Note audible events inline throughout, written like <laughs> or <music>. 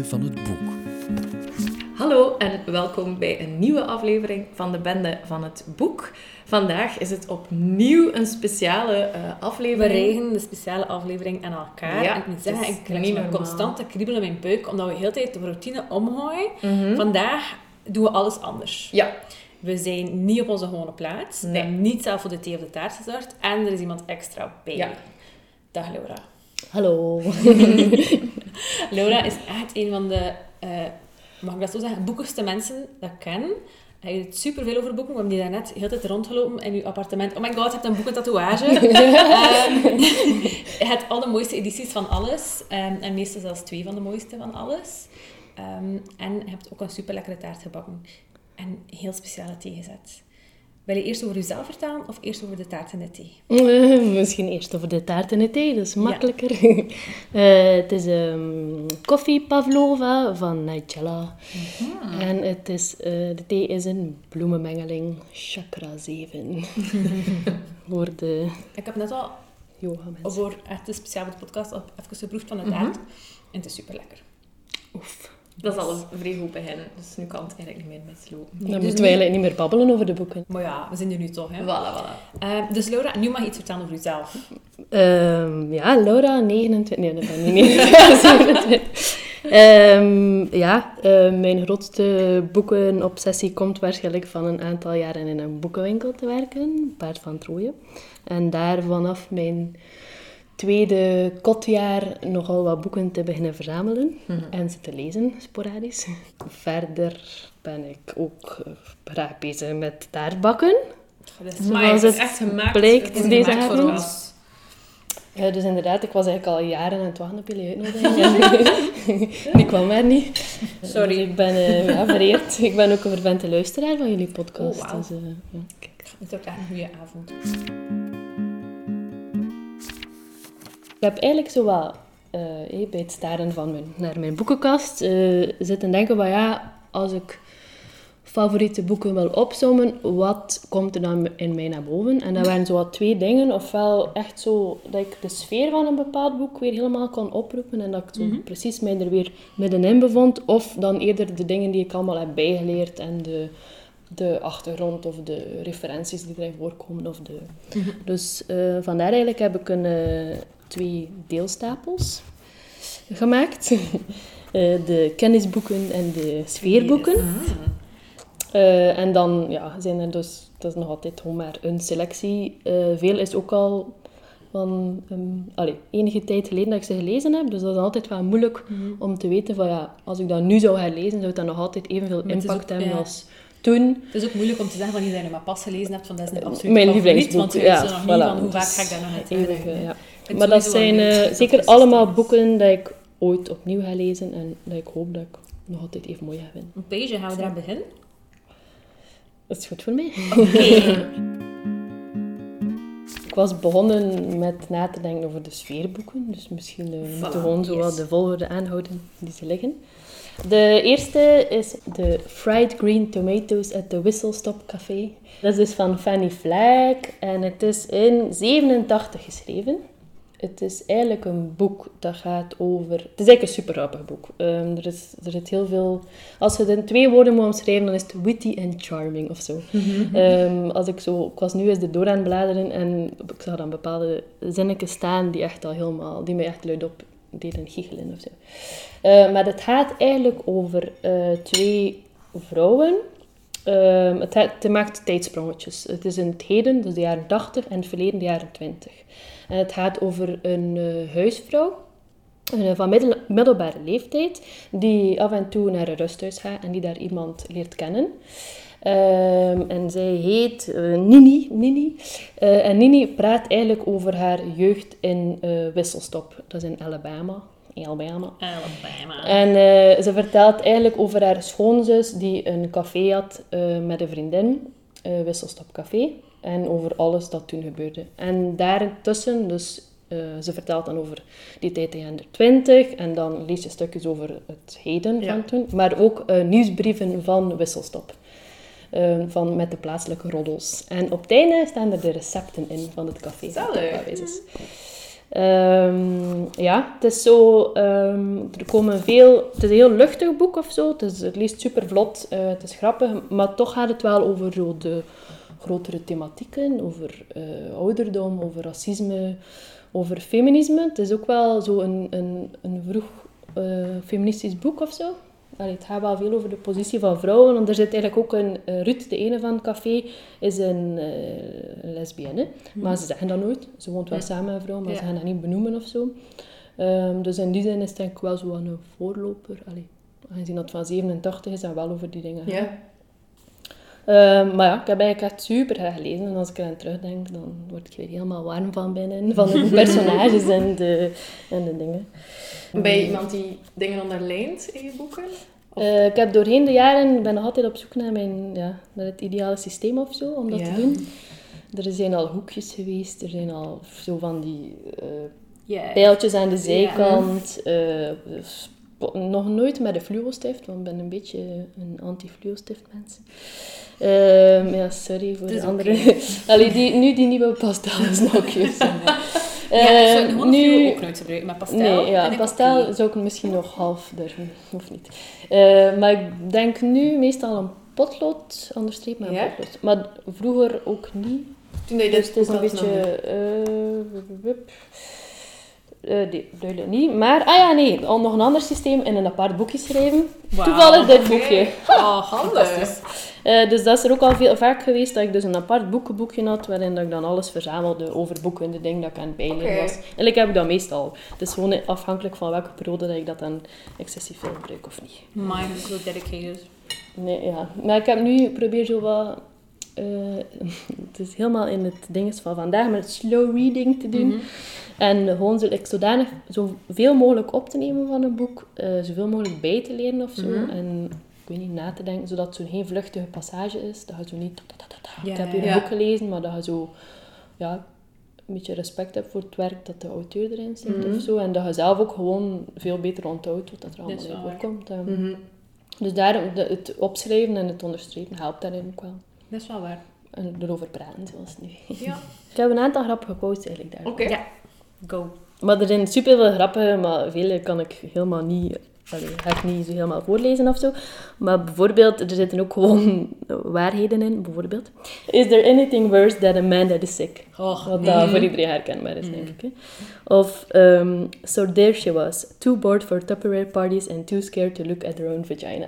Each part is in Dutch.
Bende van het Boek. Hallo en welkom bij een nieuwe aflevering van de Bende van het Boek. Vandaag is het opnieuw een speciale uh, We aflevering. regenen de speciale aflevering aan elkaar. Ja, en ik moet zeggen, ik krijg normaal. constante kriebel in mijn buik, omdat we de hele tijd de routine omgooien. Mhm. Vandaag doen we alles anders. Ja, We zijn niet op onze gewone plaats. Nee. We hebben niet zelf voor de thee of de taart gezorgd. En er is iemand extra bij. Ja. Dag Laura. Hallo. <laughs> Laura is echt een van de, eh, mag ik dat zo zeggen, boekigste mensen dat ik ken. Hij weet superveel over boeken. We hebben die daarnet heel de tijd rondgelopen in uw appartement. Oh my god, je hebt een boekentatoeage. <laughs> Ehm <laughs> je hebt alle mooiste edities van alles. Ehm, en meestal zelfs twee van de mooiste van alles. Ehm, en je hebt ook een super lekkere taart gebakken. En heel speciale thee gezet. Wil je eerst over jezelf vertellen of eerst over de taart en de thee? Eh, Misschien eerst over de taart en de thee, dat is makkelijker. <laughs> Eh, het is um, koffie pavlova van Nigella. En het is, eh, de thee is een bloemenmengeling chakra 7. <laughs> Voor de Ik heb net al yoga mensen. voor echt een speciaal voor de podcast op- even geproefd van de Mhm. taart. En het is super lekker. Oef. Dat is al een vrij goed beginnen. Dus nu kan het eigenlijk niet meer mislopen. Dan dus moeten we eigenlijk niet meer babbelen over de boeken. Maar ja, we zijn er nu toch, hè? Voilà, voilà. Ehm, dus Laura, nu mag je iets vertellen over jezelf. Ehm, ja, Laura, 29. Nee, dat ben ik niet. 27. <laughs> <laughs> Ehm, ja, eh, mijn grootste boekenobsessie komt waarschijnlijk van een aantal jaren in een boekenwinkel te werken, Paard van Trooien. En daar vanaf mijn tweede kotjaar nogal wat boeken te beginnen verzamelen en ze te lezen, sporadisch. <laughs> Verder ben ik ook eh, graag bezig met taartbakken. Zoals Maar het echt gemaakt. blijkt het deze avond. Ja, dus inderdaad, ik was eigenlijk al jaren aan het wachten op jullie uitnodiging. <laughs> Ik kwam er niet. Sorry. Dus ik ben eh, ja, vereerd. Ik ben ook een vervente luisteraar van jullie podcast. Oh, wauw. dus, eh, ja, kijk. Het is ook echt een goede avond. Ik heb eigenlijk zo wat eh, bij het staren van mijn, naar mijn boekenkast eh, zitten denken van ja, als ik favoriete boeken wil opzommen, wat komt er dan in mij naar boven? En dat waren zo wat twee dingen. Ofwel echt zo dat ik de sfeer van een bepaald boek weer helemaal kon oproepen en dat ik zo precies mij er weer middenin bevond. Of dan eerder de dingen die ik allemaal heb bijgeleerd en de, de achtergrond of de referenties die erin voorkomen. Of de... Dus eh, vandaar eigenlijk heb ik een, twee deelstapels gemaakt. <laughs> Eh, de kennisboeken en de sfeerboeken. Eh, en dan ja, zijn er dus, dat is nog altijd gewoon maar een selectie. Eh, veel is ook al van ehm, enige tijd geleden dat ik ze gelezen heb. Dus dat is altijd wel moeilijk om te weten van ja, als ik dat nu zou gaan lezen, zou het dan nog altijd evenveel Maar impact ook- hebben ja. als toen. Het is ook moeilijk om te zeggen van je dat je maar pas gelezen hebt, van dat is een absoluut Mijn lievelingsboek, want je ja, nog niet van hoe vaak ga ik daar nog uit Maar dat zijn eh, zeker allemaal boeken dat ik ooit opnieuw ga lezen en dat ik hoop dat ik nog altijd even mooi ga vinden. Een page, gaan we daar beginnen? Dat is goed voor mij. Oké. <laughs> Ik was begonnen met na te denken over de sfeerboeken. Dus misschien eh, moeten we gewoon zo wat de volgorde aanhouden die ze liggen. De eerste is de Fried Green Tomatoes at the Whistle Stop Café. Dat is dus van Fanny Flagg en het is in 87 geschreven. Het is eigenlijk een boek dat gaat over... Het is eigenlijk een super grappig boek. Ehm, er, is, er zit heel veel... Als je het in twee woorden moet omschrijven, dan is het witty en charming of zo. Ehm, als ik zo... Ik was nu eens de door aan het bladeren en ik zag dan bepaalde zinnetjes staan die echt al helemaal... Die mij echt luid op deden giechelen of zo. Eh, maar het gaat eigenlijk over eh, twee vrouwen. Ehm, het, het maakt tijdsprongetjes. Het is in het heden, dus de jaren 80, en het verleden, de jaren 20. En het gaat over een eh, huisvrouw eh, van middel- middelbare leeftijd, die af en toe naar een rusthuis gaat en die daar iemand leert kennen. Ehm, en zij heet eh, Nini. Nini. En Nini praat eigenlijk over haar jeugd in Wisselstop. Dat is in Alabama. Alabama. Alabama. En ze vertelt eigenlijk over haar schoonzus die een café had met een vriendin, Wisselstop Café, en over alles dat toen gebeurde. En daartussen, dus eh, ze vertelt dan over die tijd in de jaren 20 en dan lees je stukjes over het heden Ja. van toen, maar ook eh, nieuwsbrieven van Wisselstop. eh, van met de plaatselijke roddels. En op het einde staan er de recepten in van het café. Zalig. is. Ehm, ja, het is zo... ehm, er komen veel... Het is een heel luchtig boek of zo. Het, is, het leest super vlot. het is grappig. Maar toch gaat het wel over zo de grotere thematieken. Over eh, ouderdom, over racisme, over feminisme. Het is ook wel zo een, een, een vroeg eh, feministisch boek of zo. Allee, het gaat wel veel over de positie van vrouwen. Want er zit eigenlijk ook een... Ruth, de ene van het café, is een lesbienne. Maar ze zeggen dat nooit. Ze woont wel Ja. samen met een vrouw, maar Ja. ze gaan dat niet benoemen of zo. Ehm, dus in die zin is het denk ik wel zo een voorloper. Allee, aangezien dat het van 87 is, en wel over die dingen. Ja. Ehm, maar ja, ik heb eigenlijk echt super graag gelezen. En als ik eraan terugdenk, dan word ik weer helemaal warm van binnen. Van de <laughs> personages en de, en de dingen. Ben je iemand die dingen onderlijnt in je boeken? Eh, ik heb doorheen de jaren, ik ben nog altijd op zoek naar, mijn, ja, naar het ideale systeem of zo, om dat Ja. te doen. Er zijn al hoekjes geweest, er zijn al zo van die eh, Ja. pijltjes aan de zijkant. eh, sp- nog nooit met een fluostift, want ik ben een beetje een anti-fluostift mens. Ehm, ja, sorry voor de andere. <laughs> Allee, die, nu die nieuwe pastel is nog <laughs> cute. Ja, ik zou Eh, gewoon nu, ook nooit gebruiken. Maar pastel Nee, ja, pastel oké. zou ik misschien nog half durven, <laughs> of niet. Eh, maar ik denk nu meestal een potlood, onderstreep met een Ja? potlood. Maar vroeger ook niet. Toen dat je Dus dit het is een beetje... Eh, nee, duidelijk niet. Maar, ah ja, nee, al nog een ander systeem in een apart boekje schrijven. Toevallig dit boekje. <laughs> Oh, Handig. fantastisch. Eh, dus dat is er ook al veel, vaak geweest dat ik dus een apart boekenboekje had, waarin dat ik dan alles verzamelde over boeken en de dingen dat ik aan het bijleren was. Heb ik dat meestal. Het is gewoon afhankelijk van welke periode dat ik dat dan excessief veel gebruik of niet. Mine is so dedicated. Nee, ja. Maar ik heb nu, probeer zo wat... eh, <laughs> het is helemaal in het ding van vandaag, met slow reading te doen. Mhm. En gewoon zo, like, zodanig zoveel mogelijk op te nemen van een boek, eh, zoveel mogelijk bij te leren of zo. Mhm. En ik weet niet, na te denken, zodat het zo'n geen vluchtige passage is. Dat je zo niet... Ja, ik heb hier ja. een boek gelezen, maar dat je zo... Ja, een beetje respect hebt voor het werk dat de auteur erin zit Mhm. of zo. En dat je zelf ook gewoon veel beter onthoudt wat dat er allemaal in voorkomt. Eh, Mhm. Dus daarom, de- het opschrijven en het onderstrepen helpt daarin ook wel. Dat is wel waar. En erover praten, zoals nu. Ja, <laughs> Ik heb een aantal grappige posts eigenlijk daar. oké. Ja. Go. Maar er zijn superveel grappen, maar vele kan ik helemaal niet, allee, ga ik niet zo helemaal voorlezen of zo. Maar bijvoorbeeld, er zitten ook gewoon <laughs> waarheden in. Bijvoorbeeld, is there anything worse than a man that is sick? Oh, Wat dat voor iedereen herkenbaar is, denk ik. Hè? Of, um, so there she was, too bored for Tupperware parties and too scared to look at her own vagina.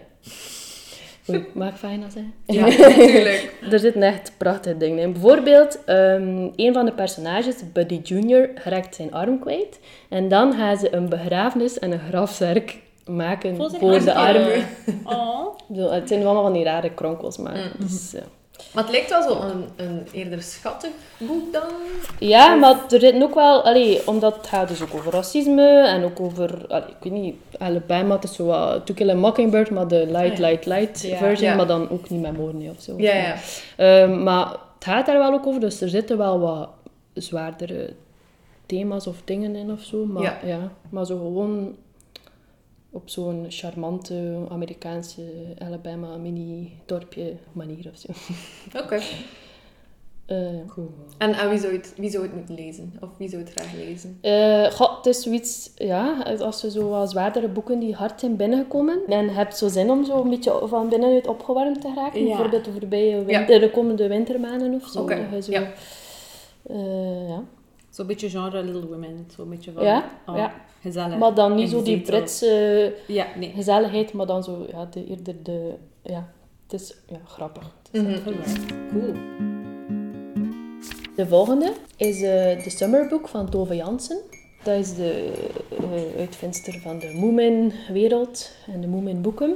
Mag ik vagina zeggen? Ja, <laughs> natuurlijk. Er zitten echt prachtige dingen in. Bijvoorbeeld, ehm, een van de personages, Buddy Jr., raakt zijn arm kwijt. En dan gaan ze een begrafenis en een grafzerk maken Voor de arm. arm. Oh. Het zijn allemaal van die rare kronkels, maar... Mm. dus, ja. Maar het lijkt wel zo een, een eerder schattig boek dan. Ja, maar er zitten ook wel... Allee, omdat het gaat dus ook over racisme en ook over... Allee, ik weet niet, Alabama, het is zo wat... To Kill a Mockingbird, maar de light, Ah, light, light Ja. version, Ja. maar dan ook niet met moorden of zo. Ja, ja. Ehm, maar het gaat daar wel ook over, dus er zitten wel wat zwaardere thema's of dingen in of zo. Maar, Ja. ja. maar zo gewoon op zo'n charmante Amerikaanse Alabama mini-dorpje manier of zo. <laughs> Oké. Eh, En aan wie zou, je het, wie zou het moeten lezen? Of wie zou het graag lezen? eh, goh, het is zoiets, ja, als je zo wat zwaardere boeken die hard zijn binnengekomen en hebt zo zin om zo een beetje van binnenuit opgewarmd te raken, Ja. bijvoorbeeld de voorbije Ja. de komende wintermaanden of zo. Oké, zo, ja. eh, ja. Zo'n beetje genre Little Women. Zo'n beetje van... Ja, oh, ja. Gezellig. Maar dan niet zo die. Britse Ja, nee. gezelligheid, maar dan zo, ja, de, eerder de, ja, het is ja, grappig. Het is echt- Cool. De volgende is eh, de Summerbook van Tove Jansen. Dat is de eh, uitvindster van de Moomin-wereld en de Moomin-boeken.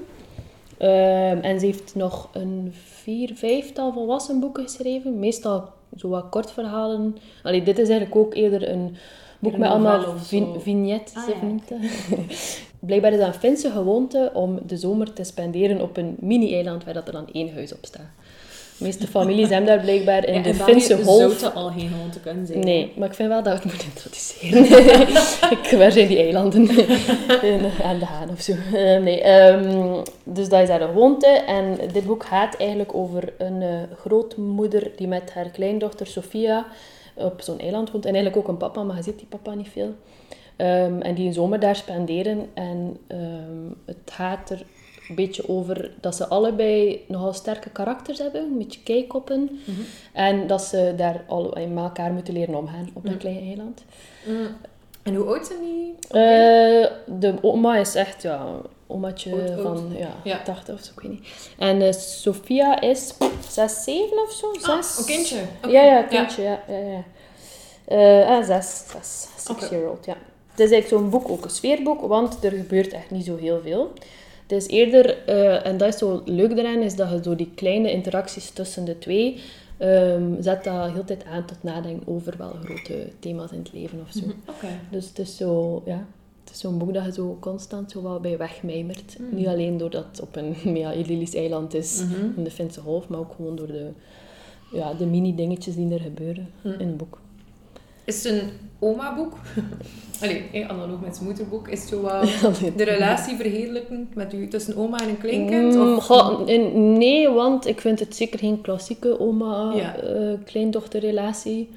Ehm, en ze heeft nog een vier, vijftal volwassen boeken geschreven. Meestal zo wat kortverhalen. Allee, dit is eigenlijk ook eerder een boek Een met allemaal vin- vignettes. Ah, of ja? <laughs> Blijkbaar is dat een Finse gewoonte om de zomer te spenderen op een mini-eiland waar dat er dan één huis op staat. De meeste families hebben daar blijkbaar in Ja, de Finse golf... zou al geen gewoonte kunnen zijn. Nee, maar ik vind wel dat we het moeten introduceren. <laughs> ik, waar zijn die eilanden? <laughs> In- aan de Haan of zo. Eh, nee, ehm, dus dat is daar een gewoonte. En dit boek gaat eigenlijk over een eh, grootmoeder die met haar kleindochter Sophia op zo'n eiland woont. En eigenlijk ook een papa, maar je ziet die papa niet veel. Ehm, en die een zomer daar spenderen. En ehm, het gaat er een beetje over dat ze allebei nogal sterke karakters hebben. Een beetje keikoppen. En dat ze daar al met elkaar moeten leren omgaan op dat kleine eiland. Mm. En hoe oud zijn die? Eh, de oma is echt, ja, omaatje Oud, oud. van ja, Ja. 80 of zo, ik weet niet. En eh, Sophia is 6, 7 of zo? 6. Ah, een kindje. Ja, ja, kindje, ja. ja, ja, Eh, ah, 6, 6, 6 Oké. year old, ja. Het is eigenlijk zo'n boek, ook een sfeerboek, want er gebeurt echt niet zo heel veel. Het is eerder, eh, en dat is zo leuk daaraan, is dat je zo die kleine interacties tussen de twee ehm, zet dat heel tijd aan tot nadenken over wel grote thema's in het leven of zo. Oké. Dus het is zo, ja, het is zo'n boek dat je zo constant zo wel bij wegmijmert. Niet alleen doordat het op een <laughs> mega idyllisch eiland is, in de Finse Golf, maar ook gewoon door de, ja, de mini-dingetjes die er gebeuren in het boek. Is het een oma-boek? <laughs> Allee, eh, analoog met zijn moederboek. Is zo wel <laughs> de relatie verheerlijkend met u tussen oma en een kleinkind? Mm, Of... goh, nee, want ik vind het zeker geen klassieke Ja. oma-kleindochterrelatie.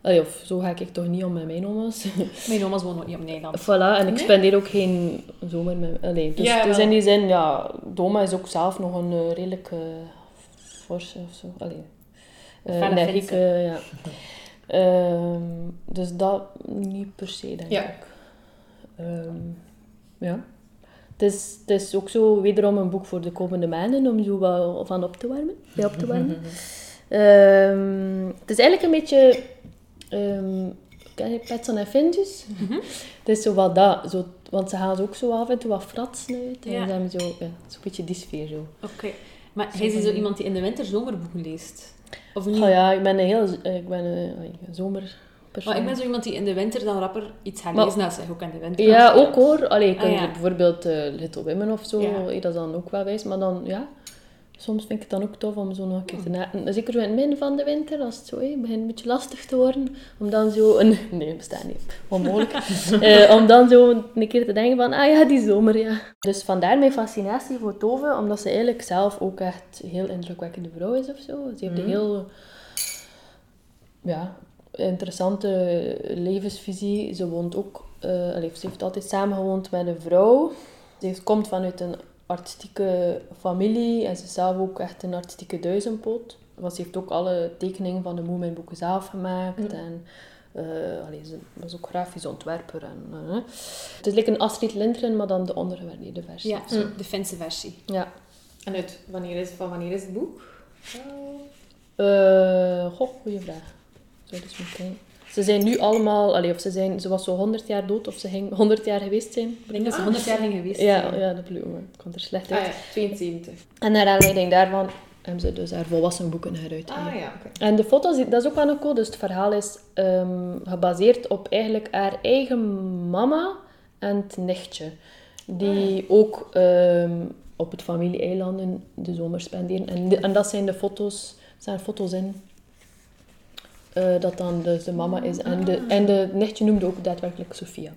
Allee, of zo ga ik toch niet om met mijn oma's. <laughs> Mijn oma's wonen ook niet op Nederland. Voilà, en ik Nee? spendeer ook geen zomer met... Allee, dus, Ja, dus in die zin, ja, de oma is ook zelf nog een eh, redelijk eh, forse of zo. Allee, eh, Felle energieke, ja. Ehm, dus dat niet per se, denk Ja. ik. Ehm, ja. Het is, het is ook zo wederom een boek voor de komende maanden, om zo wel van op te warmen. Bij op te <laughs> warmen. Ehm, het is eigenlijk een beetje... ken je Petson en Findus? Het is zo wat dat. Zo, want ze gaan ook zo af en toe wat fratsen uit. En Ja. ze hebben zo, ja, zo'n beetje die sfeer zo. Oké. Maar hij is zo iemand die in de winter zomerboeken leest? Of niet? Oh ja, ik ben een heel... Ik ben een, een zomerpersoon. Maar ik ben zo iemand die in de winter dan rapper iets gaat lezen als ook in de winter Ja, ook hoor. Allee, je Ah, kunt ja. er bijvoorbeeld eh, Little Women of zo, Ja. eh, dat is dan ook wel wijs. Maar dan, ja, soms vind ik het dan ook tof om zo nog een keer te na... Zeker zo in het midden van de winter, als het zo eh, begint een beetje lastig te worden, om dan zo een... <laughs> Nee, bestaat niet. Onmogelijk. <laughs> Eh, om dan zo een keer te denken van, ah ja, die zomer, ja. Dus vandaar mijn fascinatie voor Tove, omdat ze eigenlijk zelf ook echt een heel indrukwekkende vrouw is of zo. Ze heeft een heel... Ja, interessante levensvisie. Ze woont ook... allee, ze heeft altijd samengewoond met een vrouw. Ze heeft, komt vanuit een artistieke familie en ze is zelf ook echt een artistieke duizendpoot. Want ze heeft ook alle tekeningen van de Moemenboeken zelf gemaakt. En eh, allee, ze was ook grafisch ontwerper. En, eh, het is like een Astrid Lindgren, maar dan de ondergewaardeerde versie. Ja, zo, de Finse versie. ja. En uit wanneer is, van wanneer is het boek? Eh, goh, goede vraag. Zou dus moeten kijken. Ze zijn nu allemaal, allee, of ze, zijn, ze was zo 100 jaar dood of ze ging 100 jaar geweest zijn. Ik denk dat ze 100 jaar ging geweest Ja, zijn. ja dat bedoel ik. kon er slecht uit. Ah ja, 72. En naar aanleiding daarvan hebben ze dus haar volwassen boeken heruitgegeven. Ah ja, oké. En de foto's, dat is ook wel nog cool. Dus het verhaal is ehm, gebaseerd op eigenlijk haar eigen mama en het nichtje. Die ook ehm, op het familieeilanden de zomer spenderen. En, de- en dat zijn de foto's, er staan foto's in. Eh, dat dan dus de mama is. En de, en de nichtje noemde ook daadwerkelijk Sophia.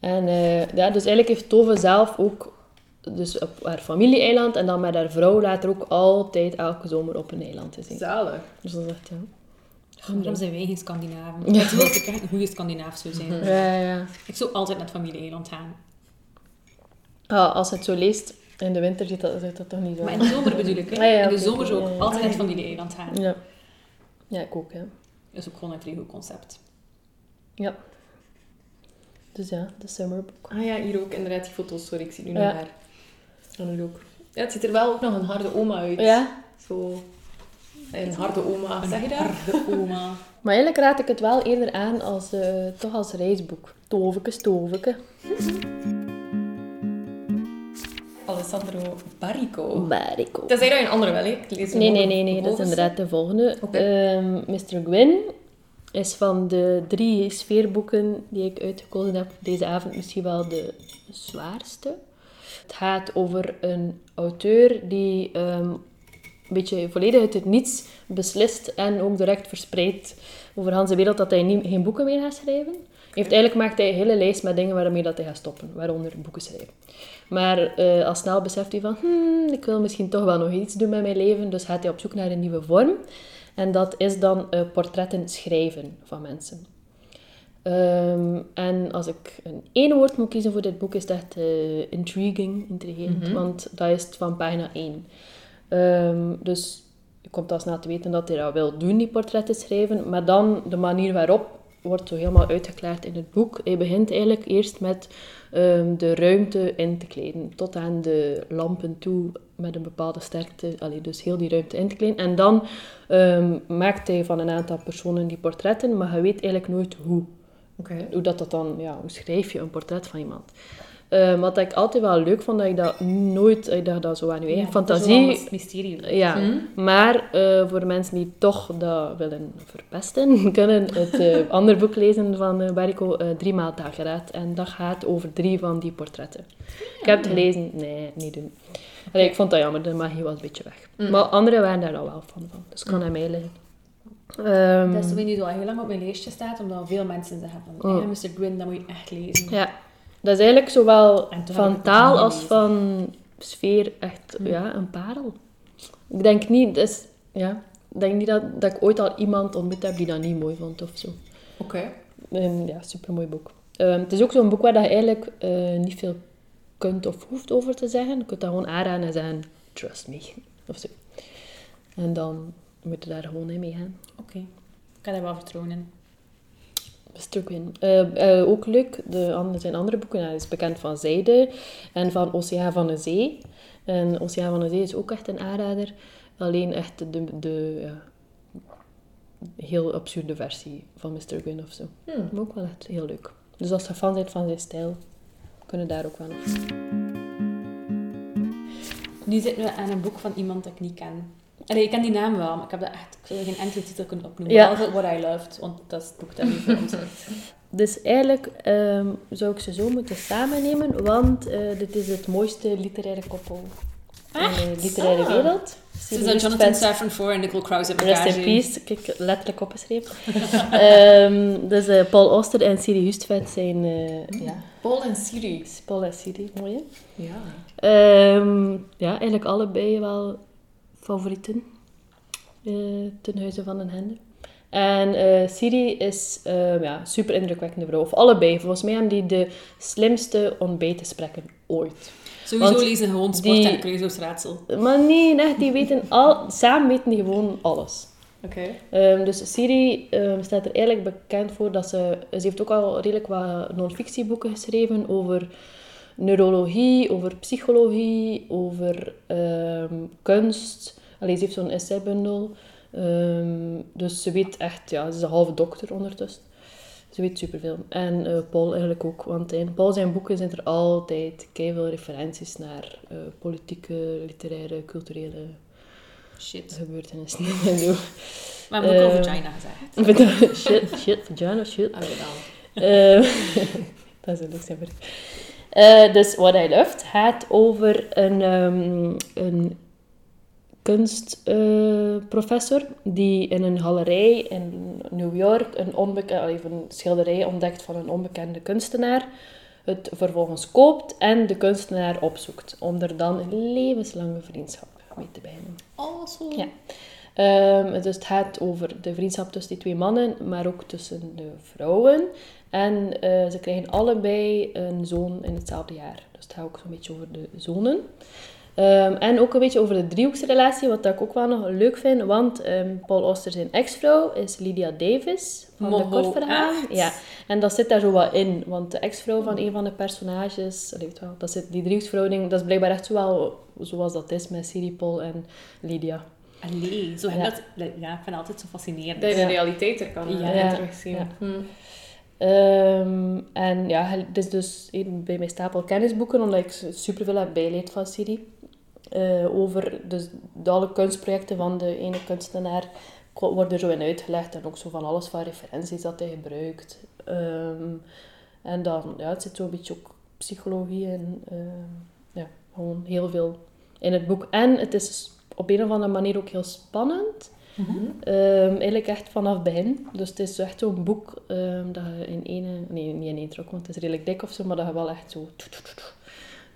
En eh, ja, dus eigenlijk heeft Tove zelf ook dus op haar familieeiland en dan met haar vrouw later ook altijd elke zomer op een eiland gezien. Zalig. Dus dat is echt, ja. Waarom zijn wij geen Scandinaven? Ik wil dat ik echt een goede Scandinaaf zou zijn. Ja, ja. Ik zou altijd naar het familie-eiland gaan. Ah, als je het zo leest, in de winter ziet dat, dat toch niet zo. Maar in de zomer bedoel ik, hè? Ah, ja, in de zomer zou ja, ik ja. altijd naar het familie-eiland gaan. Ja. Ja, ik ook, ja. Dat is ook gewoon een vrij goed concept. Ja. Dus ja, de summerbook. Ah ja, hier ook inderdaad die foto's. Sorry, ik zie nu Ja. niet meer. Analoog. Ja, het ziet er wel ook nog een harde oma uit. Ja, Zo... Een harde oma, zeg je dat? De oma. <laughs> maar eigenlijk raad ik het wel eerder aan als, eh, toch als reisboek. Toveke, stoveke. Alessandro Barrico. Barico. Dat is eigenlijk een andere wel, hè? Ik lees Nee, nee, nee, nee, dat is inderdaad de volgende. Oké. Ehm, Mr. Gwyn is van de drie sfeerboeken die ik uitgekozen heb deze avond misschien wel de zwaarste. Het gaat over een auteur die ehm, een beetje volledig uit het niets beslist en ook direct verspreidt over de hele wereld dat hij niet, geen boeken meer gaat schrijven. Heeft eigenlijk maakt hij een hele lijst met dingen waarmee dat hij gaat stoppen, waaronder boeken schrijven. Maar eh, al snel beseft hij van, hmm, ik wil misschien toch wel nog iets doen met mijn leven, dus gaat hij op zoek naar een nieuwe vorm. En dat is dan eh, portretten schrijven van mensen. Ehm, en als ik een één woord moet kiezen voor dit boek, is dat echt intriguing, intrigerend. Mhm. Want dat is het van pagina 1. Ehm, dus je komt al snel te weten dat hij dat wil doen, die portretten schrijven. Maar dan de manier waarop wordt zo helemaal uitgeklaard in het boek. Hij begint eigenlijk eerst met ehm, de ruimte in te kleden. Tot aan de lampen toe met een bepaalde sterkte. Allee, dus heel die ruimte in te kleden. En dan ehm, maakt hij van een aantal personen die portretten, maar je weet eigenlijk nooit hoe. Hoe dat, dat dan, ja, hoe schrijf je een portret van iemand? Ehm, wat ik altijd wel leuk vond, dat ik dat nooit, dat je dat zo aan je eigen Ja, dat is fantasie... wel een mysterie. Ja, Hm? maar eh, voor mensen die toch dat willen verpesten, <laughs> kunnen het eh, andere boek lezen van uh, eh, Drie maal dageraad. En dat gaat over drie van die portretten. Ik heb het gelezen, nee, niet doen. Allee, ik vond dat jammer, de magie was een beetje weg. Mm. Maar anderen waren daar al wel van, van dus kan aan mij liggen. Ehm, Dat is zo die al heel lang op mijn lijstje staat, omdat veel mensen zeggen van, Oh. ja, Mr. Gwyn, dat moet je echt lezen. ja, dat is eigenlijk zowel van taal als van sfeer echt Mm. ja, een parel. Ik denk niet, dus, ja, ik denk niet dat, dat ik ooit al iemand ontmoet heb die dat niet mooi vond of zo. Oké. Een ja, supermooi boek. Ehm, het is ook zo'n boek waar je eigenlijk eh, niet veel kunt of hoeft over te zeggen. Je kunt dat gewoon aanraden en zeggen, trust me, <laughs> of zo. En dan moet je daar gewoon in mee gaan. Oké, ik kan daar wel vertrouwen in. Mr. Quinn. Eh, eh, ook leuk, de andere, zijn andere boeken. Hij is bekend van Zijde en van Oceaan van de Zee. En Oceaan van de Zee is ook echt een aanrader. Alleen echt de, de ja, heel absurde versie van Mr. Gwyn of zo. Hm. Maar ook wel echt heel leuk. Dus als je fan bent van zijn stijl, kunnen daar ook wel op. Nu zitten we aan een boek van iemand dat ik niet ken. Allee, ik ken die naam wel, maar ik heb dat echt, ik zou geen enkele titel kunnen opnoemen. Ja. Behalve What I Loved, want dat is het boek dat. <laughs> Dus eigenlijk ehm, zou ik ze zo moeten samennemen, want eh, dit is het mooiste literaire koppel in de literaire Ah. wereld. Dus dat Jonathan Safran Foer en Nicole Krause hebben Rest in peace, kijk, letterlijk opgeschreven. <laughs> Ehm, dus eh, Paul Auster en Siri Hustvedt zijn... eh, ja, Paul en Siri. Paul en Siri, mooi hè? Ja. Ehm, ja, eigenlijk allebei wel favorieten eh, ten huize van een hende. En eh, Siri is eh, ja, super indrukwekkende vrouw. Of allebei. Volgens mij hebben die de slimste ontbijtgesprekken ooit. Sowieso Want lezen gewoon sport die- en Crusoe's-raadsel. Maar nee, echt, die weten al, samen weten die gewoon alles. Oké. Ehm, dus Siri ehm, staat er eigenlijk bekend voor dat ze... Ze heeft ook al redelijk wat non-fictieboeken geschreven over neurologie, over psychologie, over ehm, kunst. Allee, ze heeft zo'n essaybundel. Ehm, dus ze weet echt... Ja, ze is een halve dokter ondertussen. Ze weet superveel. En eh, Paul eigenlijk ook. Want in Paul zijn boeken zijn er altijd veel referenties naar eh, politieke, literaire, culturele Shit. gebeurtenissen. en zo. Maar we hebben ook over Eh, China gezegd. <laughs> shit, shit, vagina, shit. Eh, <laughs> dat is een Luxemburg. Eh dus What I Loved gaat over een, ehm, een kunstprofessor die in een galerij in New York een, een schilderij ontdekt van een onbekende kunstenaar. Het vervolgens koopt en de kunstenaar opzoekt. Om er dan een levenslange vriendschap mee te beginnen. Zo. Ja. Ehm, dus het gaat over de vriendschap tussen die twee mannen, maar ook tussen de vrouwen. En eh, ze krijgen allebei een zoon in hetzelfde jaar. Dus het gaat ook zo'n beetje over de zonen. Ehm, en ook een beetje over de driehoeksrelatie, wat ik ook wel nog leuk vind. Want ehm, Paul Auster zijn ex-vrouw is Lydia Davis van de Moho, kortverhalen. echt? Ja, en dat zit daar zo wat in. Want de ex-vrouw van een van de personages, weet wel, dat zit, die driehoeksverhouding, dat is blijkbaar echt zo wel zoals dat is met Siri, Paul en Lydia. Allee, zo Ja. dat... Ja, ik vind het altijd zo fascinerend. Dat je de realiteit er kan Ja. Ja. terugzien. Ja. Hm. Ehm, en ja, het is dus bij mijn stapel kennisboeken, omdat ik superveel heb bijgeleerd van Siri. Eh, over dus de alle kunstprojecten van de ene kunstenaar wordt er zo in uitgelegd. En ook zo van alles van referenties dat hij gebruikt. Ehm, en dan, ja, het zit zo'n beetje ook psychologie en ehm, ja, gewoon heel veel in het boek. En het is op een of andere manier ook heel spannend. Mhm. Ehm, eigenlijk echt vanaf het begin. Dus het is echt zo'n boek ehm, dat je in één... Nee, niet in één trok, want het is redelijk dik of zo, maar dat je wel echt zo...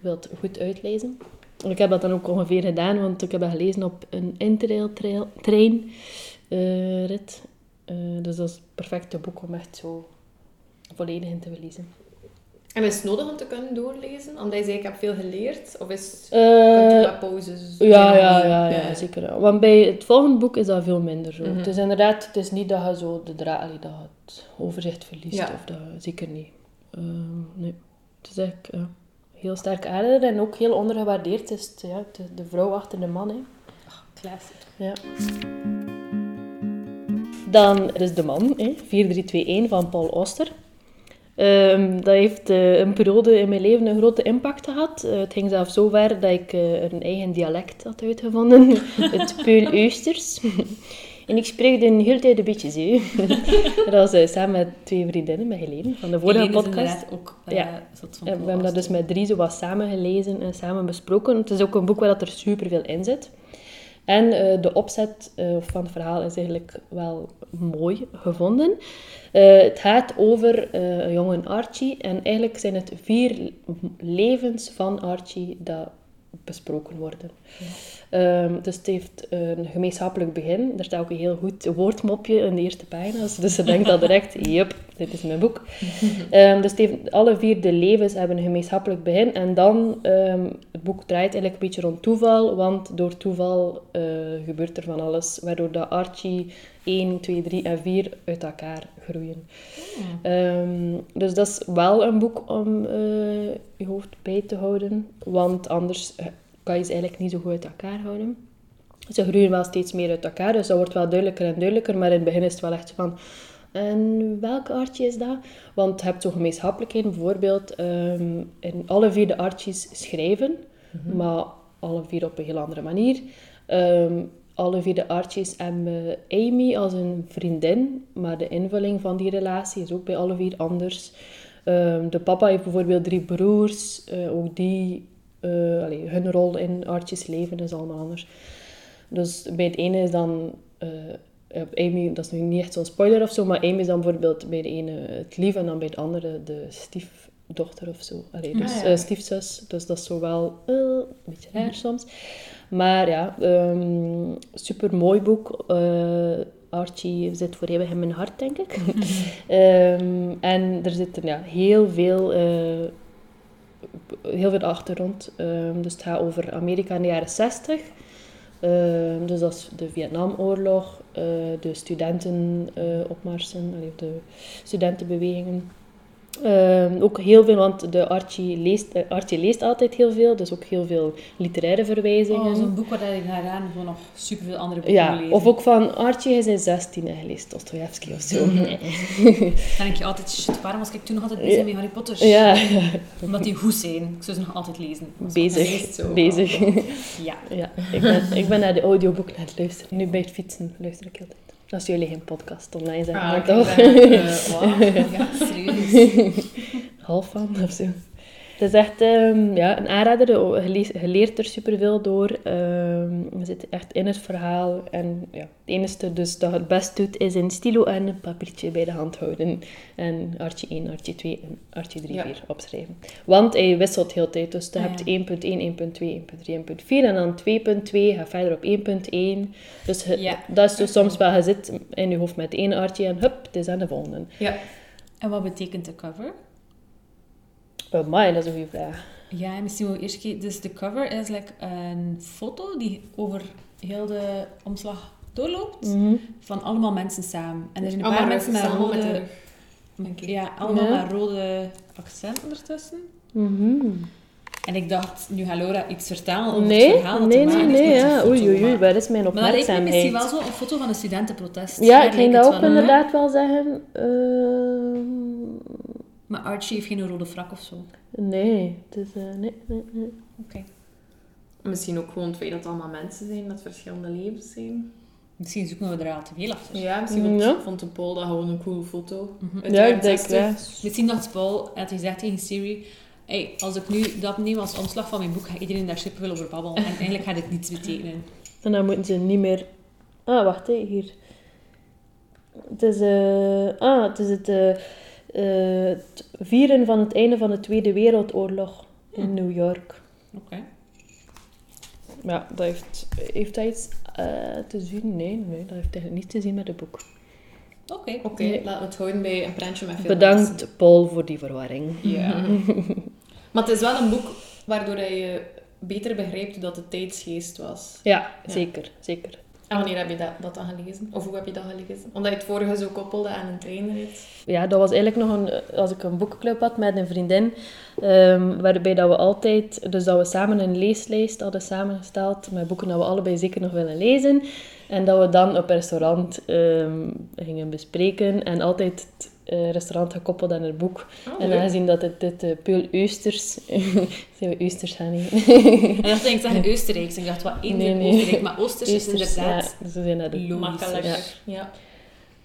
wilt goed uitlezen. En ik heb dat dan ook ongeveer gedaan, want ik heb dat gelezen op een interrail-trein eh, rit. Eh, dus dat is het perfecte boek om echt zo volledig in te lezen. En is het nodig om te kunnen doorlezen? Omdat je zei, ik heb veel geleerd. Of is Eh, kunt je wat pauzes Ja, ja, ja, ja, zeker. ja. Want bij het volgende boek is dat veel minder zo. Mhm. Het is inderdaad, het is niet dat je zo de draad, dat het overzicht verliest. Ja. Of dat, zeker niet. Ehm, nee. Het is ja, heel sterk aardig en ook heel ondergewaardeerd. Het is ja, de, de vrouw achter de man. Hè. Classic. Ja. Dan is De Man, hè, 4321 van Paul Auster. Ehm, dat heeft eh, een periode in mijn leven een grote impact gehad. Eh, het ging zelfs zo ver dat ik eh, een eigen dialect had uitgevonden. <laughs> het Peul-Eusters. en ik spreek de hele tijd een beetje zo. <laughs> dat was samen met twee vriendinnen, met Helene, van de vorige Helene podcast. ook Ja. we hebben dat dus met drie zo wat samen gelezen en samen besproken. Het is ook een boek waar dat er superveel in zit. En eh, de opzet eh, van het verhaal is eigenlijk wel mooi gevonden. Eh, het gaat over jongen Archie. En eigenlijk zijn het vier levens van Archie dat besproken worden. Ehm, dus het heeft een gemeenschappelijk begin. Er staat ook een heel goed woordmopje in de eerste pagina's. Dus ze denkt al direct, <laughs> yep, dit is mijn boek. Ehm, dus het heeft, alle vier de levens hebben een gemeenschappelijk begin. En dan, ehm, het boek draait eigenlijk een beetje rond toeval. Want door toeval eh, gebeurt er van alles. Waardoor dat Archie 1, 2, 3 en 4 uit elkaar groeien. Ehm, dus dat is wel een boek om eh, je hoofd bij te houden. Want anders eh, kan je ze eigenlijk niet zo goed uit elkaar houden. Ze groeien wel steeds meer uit elkaar, dus dat wordt wel duidelijker en duidelijker. Maar in het begin is het wel echt van... En welke Archie is dat? Want je hebt zo gemeenschappelijkheden. Bijvoorbeeld, ehm, in alle vier de Archies schrijven. Maar alle vier op een heel andere manier. Ehm, alle vier de Archies hebben Amy als een vriendin. Maar de invulling van die relatie is ook bij alle vier anders. Ehm, de papa heeft bijvoorbeeld drie broers. eh, ook die... eh, allee, hun rol in Archie's leven is allemaal anders. Dus bij het ene is dan... eh, Amy, dat is nu niet echt zo'n spoiler of zo, maar Amy is dan bijvoorbeeld bij de ene het lief en dan bij het andere de stiefdochter of zo. Allee, dus Ah, ja. eh, stiefzus. Dus dat is zo wel eh, een beetje raar soms. Maar ja, ehm super mooi boek. Eh, Archie zit voor eeuwig in mijn hart, denk ik. <laughs> Ehm, en er zitten ja, heel veel, heel veel achtergrond. Ehm, dus het gaat over Amerika in de jaren 60. Ehm, dus dat is de Vietnamoorlog, eh, de studentenopmarsen, allee, de studentenbewegingen. Ehm, ook heel veel, want de Archie leest, eh, Archie leest altijd heel veel, dus ook heel veel literaire verwijzingen. Oh, zo'n boek waar je daaraan gewoon nog superveel andere boeken ja, lezen. of ook van Archie is in 16 en hij leest Dostoevsky of zo. <laughs> Dan denk je altijd, shit, waarom was ik toen nog altijd bezig Ja. met Harry Potter? ja, <laughs> Omdat die goed zijn. Ik zou ze nog altijd lezen. Bezig. zo. bezig. Ja. <laughs> ja, ik ben, ik ben naar de audioboek aan het luisteren. Nu bij het fietsen luister ik altijd. Als jullie geen podcast online zijn, Ah, dan oké, toch? dan, eh, <laughs> wow. Ja, serieus. half van of zo. Het is echt ehm, ja, een aanrader. Je leest- je leert er superveel door. Ehm, je zit echt in het verhaal. En ja, het enige dus dat het best doet, is een stilo en een papiertje bij de hand houden. En artje 1, artje 2 en artje 3, Ja. 4 opschrijven. Want hij wisselt heel de tijd. Dus je hebt ja. 1.1, 1.2, 1.3, 1.4. En dan 2.2, ga verder op 1.1. Dus je- Ja. dat is dus soms wel, je zit in je hoofd met één artje en hup, het is aan de volgende. Ja. En wat betekent de cover? Oh, my, dat is een goede vraag. Ja, misschien wel eerst kijken. Dus de cover is like een foto die over heel de omslag doorloopt. Mhm. Van allemaal mensen samen. En er zijn een Allemaal paar mensen met samen rode... met de. Ja, allemaal Ja. met rode accenten ertussen. Mhm. En ik dacht, nu gaat Laura iets vertellen over het Nee, verhaal. dat nee, nee, nee, ja. foto, Oei, oei, waar is mijn Maar dat lijkt me opmerkzaamheid? misschien wel zo een foto van een studentenprotest. Ja, Daar ik ging dat het ook inderdaad wel zeggen. Ehm, Maar Archie heeft geen rode frak of zo. nee, het is... eh, nee, nee, nee. Oké. Misschien ook gewoon het feit dat het allemaal mensen zijn, dat verschillende levens zijn. Misschien zoeken we er al te veel achter. Ja, misschien vond, Ja. vond de Paul dat gewoon een coole foto. Mhm. uit Ja, ik denk 60. ja. Misschien dacht Paul, had hij gezegd tegen Siri... Hey, als ik nu dat neem als omslag van mijn boek, gaat iedereen daar superveel over babbelen. En eigenlijk gaat het niets betekenen. En dan moeten ze niet meer... Ah, wacht, hè, hier. Het is, eh, ah, het, is het, eh, eh, het vieren van het einde van de Tweede Wereldoorlog in New York. Oké. Ja, dat heeft, heeft dat iets eh, te zien? Nee, nee, dat heeft eigenlijk niets te zien met het boek. Oké. Oké, Nee. laten we het houden bij een prentje met veel Bedankt, mensen. Paul, voor die verwarring. Ja. <laughs> maar het is wel een boek waardoor je beter begrijpt dat het tijdsgeest was. Ja, zeker, zeker. En wanneer heb je dat, dat dan gelezen? Of hoe heb je dat gelezen? Omdat je het vorige zo koppelde aan een treinrit. Ja, dat was eigenlijk nog een... Als ik een boekenclub had met een vriendin, ehm, waarbij dat we altijd... Dus dat we samen een leeslijst hadden samengesteld met boeken dat we allebei zeker nog willen lezen. En dat we dan op restaurant ehm, gingen bespreken. En altijd restaurant gekoppeld aan het boek. Oh, en aangezien dat het dit uh, Peul Oesters... <laughs> zijn we Oesters gaan eten? En dacht ik zeggen Oostenrijks. En ik dacht, wat één Nee, nee. Oostenrijk. Maar Oosters is Oesters, inderdaad... ja, ze zijn logisch. Makkelijker. Ja. Ja.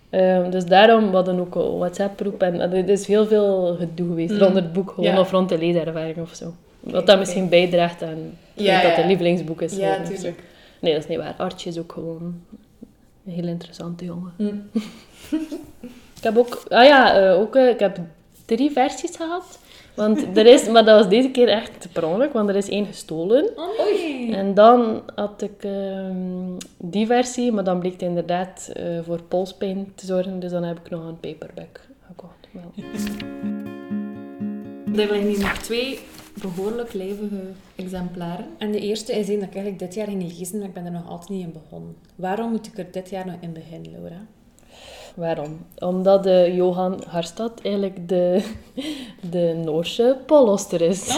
Ehm, dus daarom we hadden ook een WhatsApp-groep. En er is heel veel gedoe geweest Mm. rond het boek, gewoon Ja. of rond de leeservaring of zo. Wat dat misschien bijdraagt aan Ja, dat het lievelingsboek is. Ja, geworden of zo. tuurlijk. Nee, dat is niet waar. Artje is ook gewoon een heel interessante jongen. Hm. <laughs> Ik heb ook... Ah ja, eh, ook, eh, ik heb drie versies gehad. Want er is... Maar dat was deze keer echt per ongeluk, want er is één gestolen. Oei. En dan had ik ehm, die versie, maar dan bleek het inderdaad eh, voor polspijn te zorgen. Dus dan heb ik nog een paperback gekocht. Wel. Er liggen hier nog twee behoorlijk lijvige exemplaren. En de eerste is een dat ik eigenlijk dit jaar ging lezen, maar ik ben er nog altijd niet in begonnen. Waarom moet ik er dit jaar nog in beginnen, Laura? Waarom? Omdat de Johan Harstad eigenlijk de, de Noorse Poloster is. <laughs>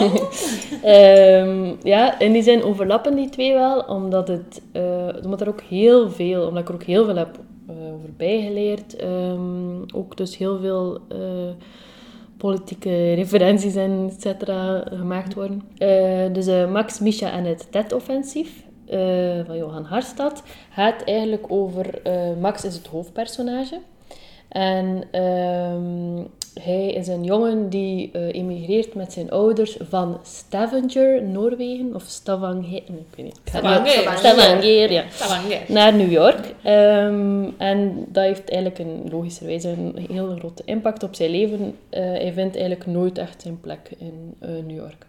Ehm, ja, in die zin overlappen die twee wel, omdat, het, eh, omdat er ook heel veel, omdat ik er ook heel veel heb eh, over bijgeleerd. Ehm, ook dus heel veel eh, politieke referenties en et cetera gemaakt worden. Dus Max, Misha en het TED-offensief eh, van Johan Harstad gaat eigenlijk over... eh, Max is het hoofdpersonage. En ehm, hij is een jongen die eh, emigreert met zijn ouders van Stavanger, Noorwegen. Of Stavanger, ik weet niet. Stavanger. Stavanger, ja Stavanger. naar New York. Ehm, en dat heeft eigenlijk een, logischerwijze een heel grote impact op zijn leven. Hij vindt eigenlijk nooit echt zijn plek in New York.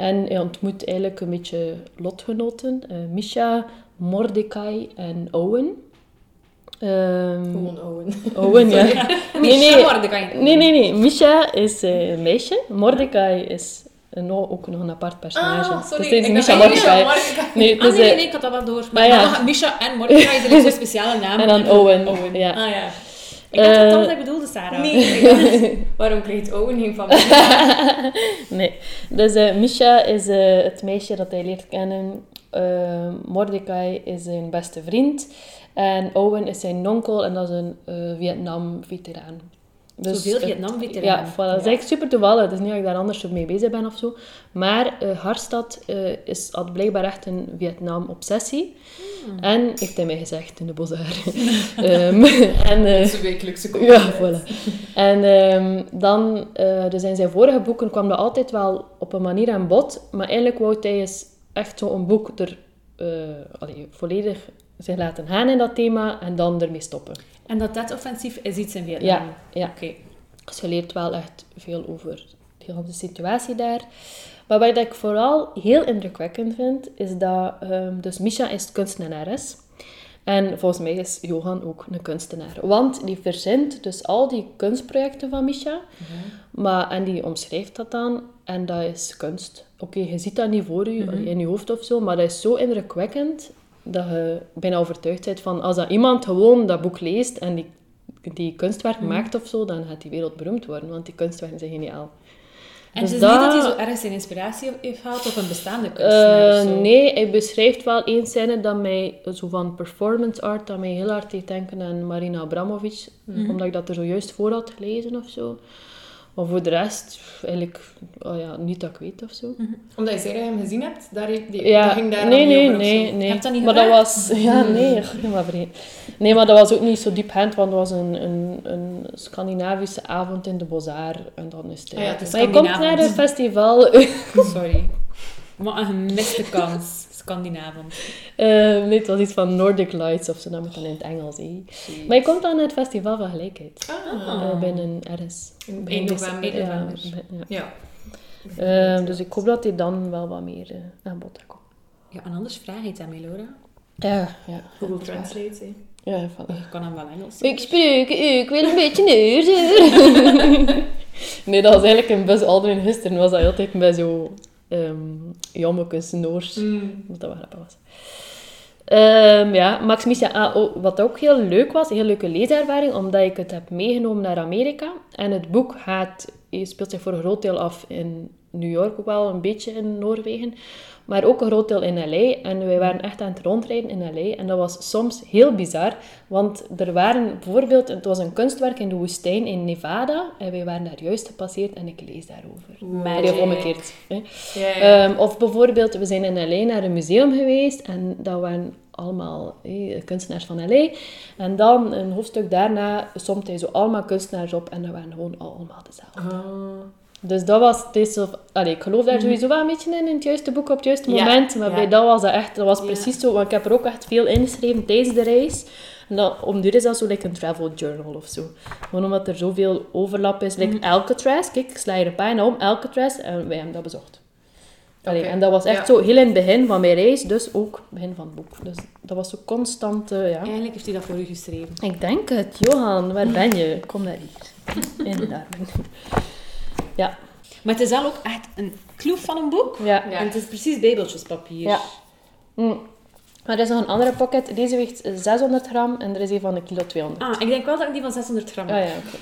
En hij ontmoet eigenlijk een beetje lotgenoten. eh Misha, Mordecai en Owen. Ehm, Gewoon Owen. Owen, ja. <laughs> Nee, Misha nee. Mordecai. Nee, nee, nee. Misha is eh, een meisje. Mordecai is een, ook nog een apart personage. Ah, sorry. Dus Misha Mordecai. Mordecai. Nee, Ah, dus, nee, nee, eh, nee, ik had dat wel door. maar Maar ja. Misha en Mordecai zijn zo'n <laughs> speciale naam. En dan Owen. Owen. Ja. Ah ja. Ik had Eh, dat altijd bedoelde, Sarah. Nee, ik <laughs> dacht, waarom krijgt Owen geen familie? <laughs> Nee. Dus eh, Misha is eh, het meisje dat hij leert kennen. Mordecai is zijn beste vriend. En Owen is zijn onkel en dat is een eh, Vietnam-veteraan. Zoveel het- Vietnam-veteranen. Ja, voilà, dat is eigenlijk super toevallig. Het is niet dat ik daar anders mee bezig ben of zo. Maar eh Harstad eh, is, had blijkbaar echt een Vietnam-obsessie. En heeft hij mij gezegd in de Boshaar. <laughs> <laughs> Ehm, en, eh, Onze wekelijkse <laughs> ja, voilà. En ehm, dan, eh, dus in zijn vorige boeken kwam dat altijd wel op een manier aan bod, maar eigenlijk wou hij eens echt zo'n boek er eh, allee, volledig zich laten gaan in dat thema en dan ermee stoppen. En dat dat offensief is iets in Vietnam. Ja, ja. Oké. Dus je leert wel echt veel over de hele situatie daar. Maar wat ik vooral heel indrukwekkend vind, is dat... ehm, dus Misha is kunstenares. En volgens mij is Johan ook een kunstenaar. Want die verzint dus al die kunstprojecten van Misha. Maar, en die omschrijft dat dan. En dat is kunst. Oké, je ziet dat niet voor je, in je hoofd of zo. Maar dat is zo indrukwekkend dat je bijna overtuigd bent van... Als dat iemand gewoon dat boek leest en die, die kunstwerk maakt of zo, dan gaat die wereldberoemd worden. Want die kunstwerken zijn geniaal. En Dus het is niet dat dat- hij zo ergens zijn inspiratie heeft gehaald op een bestaande kunstenaar of zo. nee, hij beschrijft wel één scène dat mij, zo van performance art, dat mij heel hard deed denken aan Marina Abramovic. Omdat ik dat er zojuist voor had gelezen of zo. Maar voor de rest, eigenlijk, oh ja, niet dat ik weet of zo. Omdat je dat je hem gezien hebt, daar, die, Ja, dat ging daar nee, nee, over nee, nee. dat niet maar dat was, <laughs> ja, nee, goh, maar vreemd. Nee, maar dat was ook niet zo diep hand, want het was een, een, een Scandinavische avond in de Bosar en dan is het. Ah ja, het is maar je komt naar een festival. <laughs> Sorry. Wat een gemiste kans. Scandinavond. Eh, nee, het was iets van Nordic Lights of zo, dat moet dan in het Engels. Maar je komt dan naar het festival van gelijkheid. Ah, Eh, binnen ergens. in november. ja, november. be- ja. Ja. Eh, dus ik hoop dat hij dan wel wat meer eh, aan bod komt. Ja, en anders vraag je het aan mij, Laura. Ja, ja. Google. Translate, hè. Ja. Je kan hem wel Engels. Ik spreek, ik wil een beetje neuzen. <laughs> nee, dat was eigenlijk een bus Aldrin gisteren. was dat altijd bij zo um, jommekes Noors. Mm. Wat dat wel grappig was. Ehm, ja, Max Misha, ah, oh, wat ook heel leuk was, een heel leuke leeservaring, omdat ik het heb meegenomen naar Amerika. En het boek gaat, je speelt zich voor een groot deel af in New York, ook wel een beetje in Noorwegen, maar ook een groot deel in LA. En wij waren echt aan het rondrijden in LA. En dat was soms heel bizar, want er waren bijvoorbeeld, het was een kunstwerk in de woestijn in Nevada, en wij waren daar juist gepasseerd en ik lees daarover. Magic. Of omgekeerd. Hè. Ehm, of bijvoorbeeld, we zijn in L.A. naar een museum geweest en dat waren allemaal kunstenaars van L.A. En dan een hoofdstuk daarna somt hij zo allemaal kunstenaars op en dat waren gewoon allemaal dezelfde. Ah. Dus dat was, zo, allee, ik geloof daar sowieso wel een beetje in, in het juiste boek op het juiste Ja, moment, maar ja. bij dat was dat echt, dat was precies zo, want ik heb er ook echt veel ingeschreven tijdens de reis. En dan, om duur is dat zo like een travel journal of zo. Gewoon omdat er zoveel overlap is. Like Alcatraz, kijk, ik sla hier een pagina om, Alcatraz, en wij hebben dat bezocht. Allee, En dat was echt ja. zo heel in het begin van mijn reis, dus ook begin van het boek. Dus dat was zo constant, ja. Eigenlijk heeft hij dat voor u geschreven. Ik denk het. Johan, waar ben je? Kom naar hier. Inderdaad. Ja. Maar het is wel ook echt een kloef van een boek. Ja. En het is precies bijbeltjespapier. Ja. Mm. Maar er is nog een andere pocket. Deze weegt 600 gram en er is een van de kilo 200. Ah, ik denk wel dat ik die van 600 gram Ah heb. ja, oké.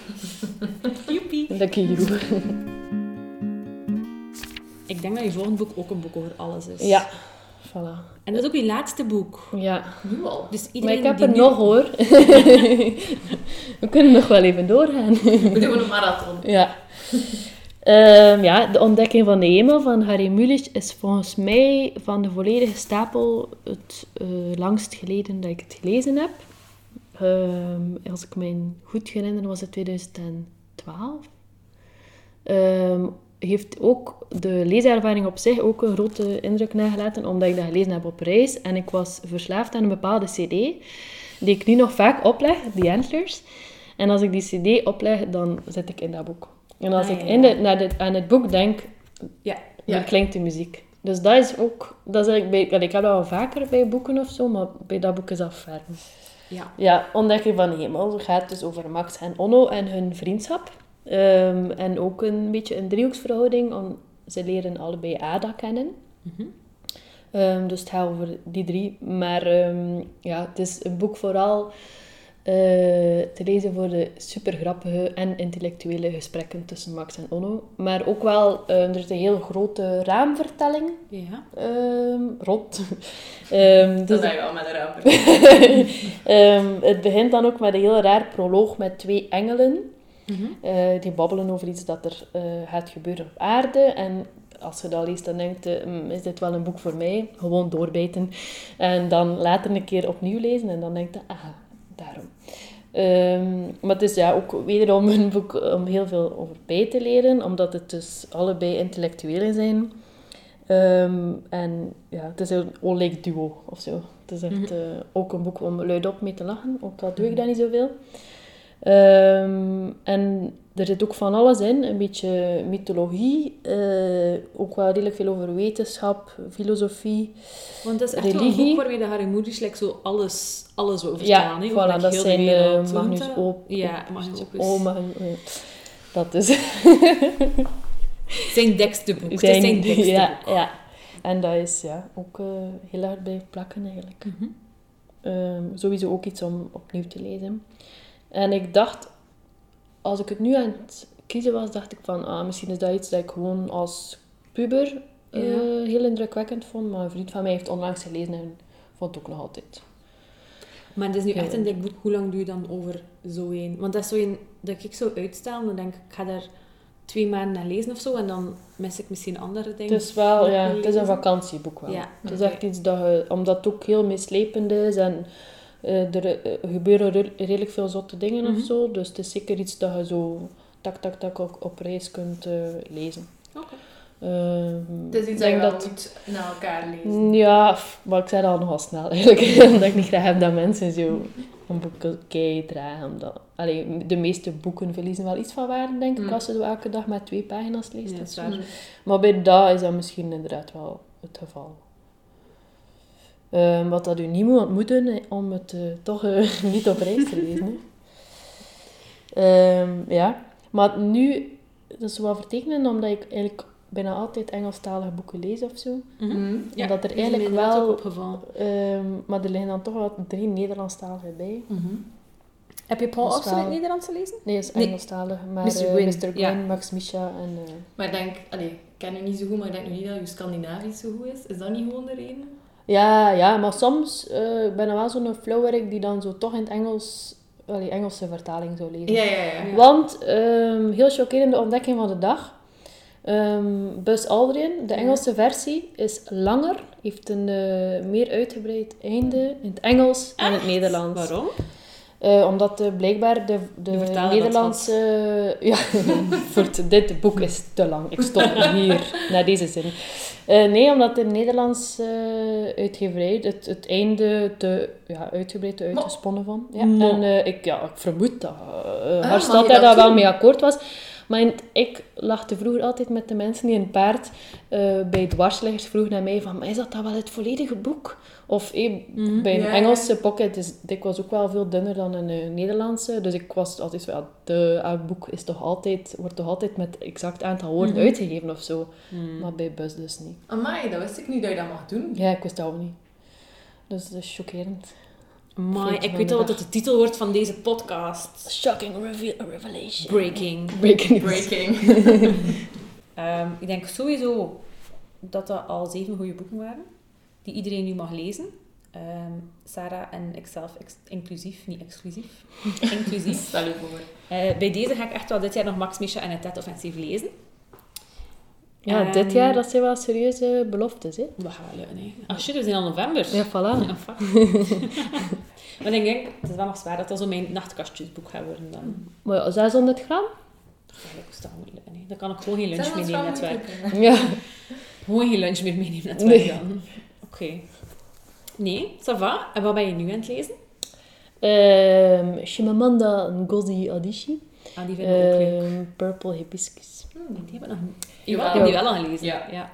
<laughs> Joepie. Lucky you. Ik denk dat je volgende boek ook een boek over alles is. Ja. Voilà. En dat is ook je laatste boek. Ja. Nu al. Dus Maar iedereen ik heb die er nu- nog hoor. <laughs> We kunnen nog wel even doorgaan. We doen een marathon. Ja. Ehm, ja, de ontdekking van de hemel van Harry Mulisch is volgens mij van de volledige stapel het eh, langst geleden dat ik het gelezen heb. Ehm, als ik me goed herinner, was het 2012. Ehm, heeft ook de leeservaring op zich ook een grote indruk nagelaten, omdat ik dat gelezen heb op reis. En ik was verslaafd aan een bepaalde cd, die ik nu nog vaak opleg, The Antlers. En als ik die cd opleg, dan zit ik in dat boek. En als Ah, ik in de, naar dit, aan het boek denk, Ja. Dan klinkt de muziek. Dus dat is ook... Dat is eigenlijk bij, ik heb dat wel vaker bij boeken of zo, maar bij dat boek is dat ferm. Ja. Ja, Ontdekking van de Hemel Het gaat dus over Max en Onno en hun vriendschap. Ehm, en ook een beetje een driehoeksverhouding, om, ze leren allebei Ada kennen. Mhm. Ehm, dus het gaat over die drie. Maar ehm, ja, het is een boek vooral eh, te lezen voor de super grappige en intellectuele gesprekken tussen Max en Onno. Maar ook wel, eh, er is een heel grote raamvertelling Ja. ehm, rond. <laughs> Ehm, Dat dus ben je wel met een rapper. <laughs> Ehm, het begint dan ook met een heel raar proloog met twee engelen. Mhm. eh, die babbelen over iets dat er eh, gaat gebeuren op aarde. En als je dat leest, dan denkt je, "Hmm, is dit wel een boek voor mij? Gewoon doorbijten. En dan later een keer opnieuw lezen en dan denk je, ah, daarom. Ehm, maar het is ja ook wederom een boek om heel veel over bij te leren, omdat het dus allebei intellectuelen zijn. Ehm, en ja, het is een oorlijk duo of zo. Het is echt eh, ook een boek om luidop mee te lachen, ook al doe ik dat niet zoveel. Ehm, en er zit ook van alles in, een beetje mythologie, eh, ook wel redelijk veel over wetenschap, filosofie. Want dat is echt wel een Religie. boek waarmee de Harry Moody like zo alles, alles over Ja, staan. hè, voilà, dat zijn, eh, Want, Magnus eh, Op- Ja, Magnus Opus. Oh, maar, ja. dat is... Zijn dekste boek. Zijn dekste ja, boek. ja. En dat is ja, ook eh, heel hard bij plakken eigenlijk. Mhm. Ehm, sowieso ook iets om opnieuw te lezen. En ik dacht, als ik het nu aan het kiezen was, dacht ik van, ah, misschien is dat iets dat ik gewoon als puber eh, heel indrukwekkend vond. Maar een vriend van mij heeft onlangs gelezen en vond het ook nog altijd. Maar het is nu Ja. echt een dik boek. Hoe lang doe je dan over zo een? Want dat is zo een dat ik zo uitstel. Dan denk ik, ik ga daar twee maanden naar lezen of zo. En dan mis ik misschien andere dingen. Het is wel, ja, het is een vakantieboek wel. Ja. Het is echt iets dat je, omdat het ook heel meeslepend is en eh, er eh, gebeuren re- redelijk veel zotte dingen Mhm. of zo. Dus het is zeker iets dat je zo tak, tak, tak ook op reis kunt eh, lezen. Oké. Ehm, Het is iets ik dat je denk wel dat- moet naar elkaar lezen. Ja, f- maar ik zei dat al nogal snel <laughs> eigenlijk. omdat ik niet graag heb dat mensen zo een boek kei dragen. Omdat, allee, de meeste boeken verliezen wel iets van waarde, denk ik, Mm. als je elke dag maar twee pagina's leest. Ja, of dat is zo. waar. Mm. Maar bij dat is dat misschien inderdaad wel het geval. Ehm, wat dat u niet moet ontmoeten eh, om het eh, toch eh, <laughs> niet op reis te lezen. Ehm, ja, maar nu, dat is wel vertekenen, omdat ik eigenlijk bijna altijd Engelstalige boeken lees of zo. Mhm. Ja, Omdat er eigenlijk wel- ook opgevallen. Ehm, maar er liggen dan toch wel drie Nederlandstaligen bij. Heb je Paul Dat Auster in het Nederlands gelezen? Nee, dat is Nee. Engelstalig. Maar Mr. Mr. Gwyn, Mr. Gwyn, ja. Max Misha en... eh, Maar ik denk, allee, ik ken u niet zo goed, maar ik denk nu niet dat uw Scandinavisch zo goed is. Is dat niet gewoon de reden? Ja, ja, maar soms eh, ik ben ik wel zo'n flowwerk die dan zo toch in het Engels, allee, Engelse vertaling zou lezen. Ja, ja, ja. Ja. Want, ehm, heel chockerende ontdekking van de dag. Ehm Buzz Aldrin, de Ja. Engelse versie, is langer, heeft een eh, meer uitgebreid einde in het Engels in het Nederlands. Waarom? Eh, omdat eh, blijkbaar de, de dat Nederlandse... ja, <laughs> voor dit boek is te lang. Ik stop hier, <laughs> naar deze zin. Eh, nee, omdat de Nederlandse uitgeverij het, het einde te ja, uitgebreid te uitgesponnen van. Ja. En ik, ja, ik vermoed dat uh, mag stad je daar dat wel mee akkoord was. Maar in ik lachte vroeger altijd met de mensen die een paard bij dwarsleggers vroegen naar mij van, maar is dat dan wel het volledige boek? Of eh, Mhm. bij een. Engelse pocket is dikwijls ook wel veel dunner dan een eh, Nederlandse. Dus ik was altijd van, ja, de, elk boek is toch altijd, wordt toch altijd met exact aantal woorden Mhm. uitgegeven of zo. Hmm. Maar bij Buzz dus niet. Amai, dat wist ik niet dat je dat mag doen. Ja, ik wist dat ook niet. Dus dat is chockerend. Amai, Feitje ik weet al wat dat de titel wordt van deze podcast. Shocking reveal, revelation. Breaking. Breaking. Breaking. <laughs> Ehm, ik denk sowieso dat dat al zeven goede boeken waren, die iedereen nu mag lezen. Ehm, Sarah en ikzelf ex- inclusief, niet exclusief, <laughs> inclusief. Stel je voor. Eh, bij deze ga ik echt wel dit jaar nog Max Misha en het Ted Offensief lezen. Ja, Ehm, dit jaar, dat zijn wel serieuze beloftes, hè. Dat gaat wel lukken, hè. Ah shit, we zijn al november. Ja, voilà. Ja, <laughs> <laughs> maar ik denk, het is wel nog zwaar dat dat zo mijn nachtkastjesboek gaat worden dan. Maar ja, 600 gram? Dat niet lukken, hè. Dan kan ik gewoon geen lunch Zijn meenemen dat naar wel het werk. moeilijk, hè? Ja. Gewoon geen lunch meer meenemen naar het Nee. werk dan. Oké. Nee, ça va. En wat ben je nu aan het lezen? Ehm Shimamanda Ngozi Adichie. Ah, die vind ik ook leuk. Ehm Purple Hibiscus. Hmm, die heb ik nog niet. Jawel. Ik heb die wel al gelezen. Ja. ja.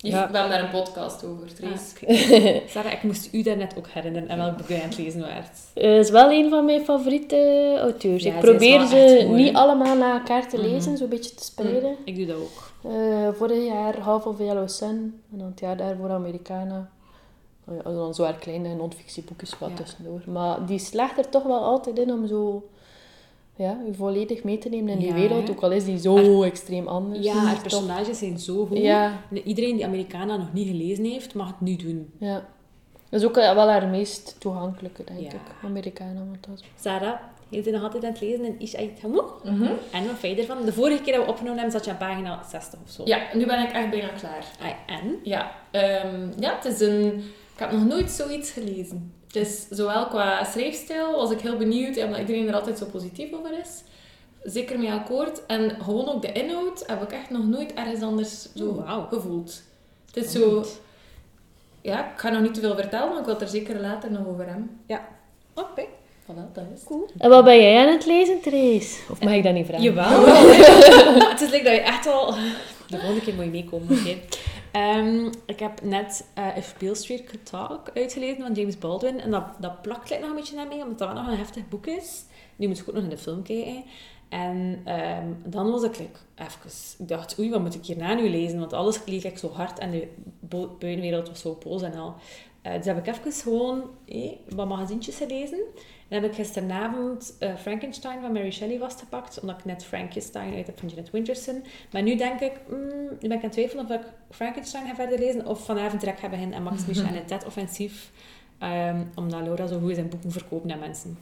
Je- Ja. We hebben daar een podcast over, Ah, Trace. oké. <laughs> Sarah, ik moest u daarnet ook herinneren en welk boek jij aan het lezen waart. Eh, is wel een van mijn favoriete auteurs. Ja, ik probeer ze niet allemaal na elkaar te Mhm. lezen, zo'n beetje te spreiden. Ik doe dat ook. Eh, vorig jaar Half of Yellow Sun en dan het jaar daarvoor Americana. Oh ja, dan zo haar kleine non-fictieboekjes wat Ja. tussendoor. Maar die slaagt er toch wel altijd in om zo ja, je volledig mee te nemen in die Ja, wereld, ook al is die zo extreem anders. Ja, haar toch- personages zijn zo goed. Ja, Iedereen die Americana nog niet gelezen heeft, mag het nu doen. ja. Dat is ook eh, wel haar meest toegankelijke, denk Ja. ik. Americana, want dat is... Sarah, je bent nog altijd aan het lezen in Isha Hamouk. Mhm. En wat vind je ervan? De vorige keer dat we opgenomen hebben, zat je aan pagina 60 of zo. Ja, nu ben ik echt bijna klaar. Ah, en? Ja, ehm, ja, het is een... Ik heb nog nooit zoiets gelezen. Is zowel qua schrijfstijl, was ik heel benieuwd, ja, omdat iedereen er altijd zo positief over is. Zeker mee akkoord. En gewoon ook de inhoud heb ik echt nog nooit ergens anders zo Oh, wauw. gevoeld. Het is zo... Ja, ik ga nog niet te veel vertellen, maar ik wil het er zeker later nog over hebben. Oké. Voilà, dat is het. Cool. En wat ben jij aan het lezen, Therese? Of mag ik dat niet vragen? Jawel. <laughs> het is leuk dat je echt al... <laughs> De volgende keer moet je meekomen, oké. <laughs> Ehm, ik heb net eh If Beale Street Could Talk uitgelezen van James Baldwin. En dat, dat plakt nog een beetje naar mee, omdat dat nog een heftig boek is. Nu moet ik ook nog in de film kijken. En ehm, dan was ik like, even... Ik dacht, oei, wat moet ik hierna nu lezen? Want alles leek ik zo hard en de buitenwereld was zo boos en al. Eh, dus heb ik even gewoon eh, wat magazientjes gelezen. En heb ik gisteravond eh, Frankenstein van Mary Shelley vastgepakt, omdat ik net Frankenstein uit heb van Janet Winterson. Maar nu denk ik, mm, nu ben ik aan het twijfelen of ik Frankenstein ga verder lezen, of vanavond direct ga beginnen en Max Misha <laughs> en het Ted offensief. Ehm, omdat Laura zo goed zijn boeken verkoopt naar mensen.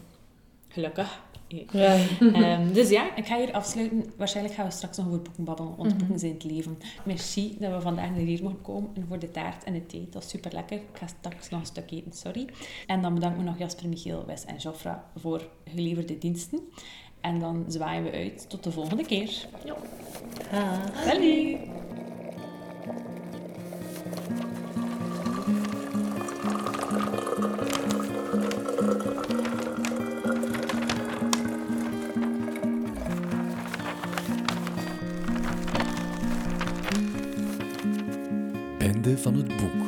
Gelukkig. Ja. <laughs> Ehm, dus ja, ik ga hier afsluiten. Waarschijnlijk gaan we straks nog over boeken babbelen, want Mhm. boeken zijn het leven. Merci dat we vandaag naar hier mochten komen en voor de taart en de thee. Dat is super lekker. Ik ga straks nog een stuk eten, sorry. En dan bedanken we nog Jasper, Michiel, Wes en Joffra voor geleverde diensten. En dan zwaaien we uit tot de volgende keer. Ah. Salut! Van het boek.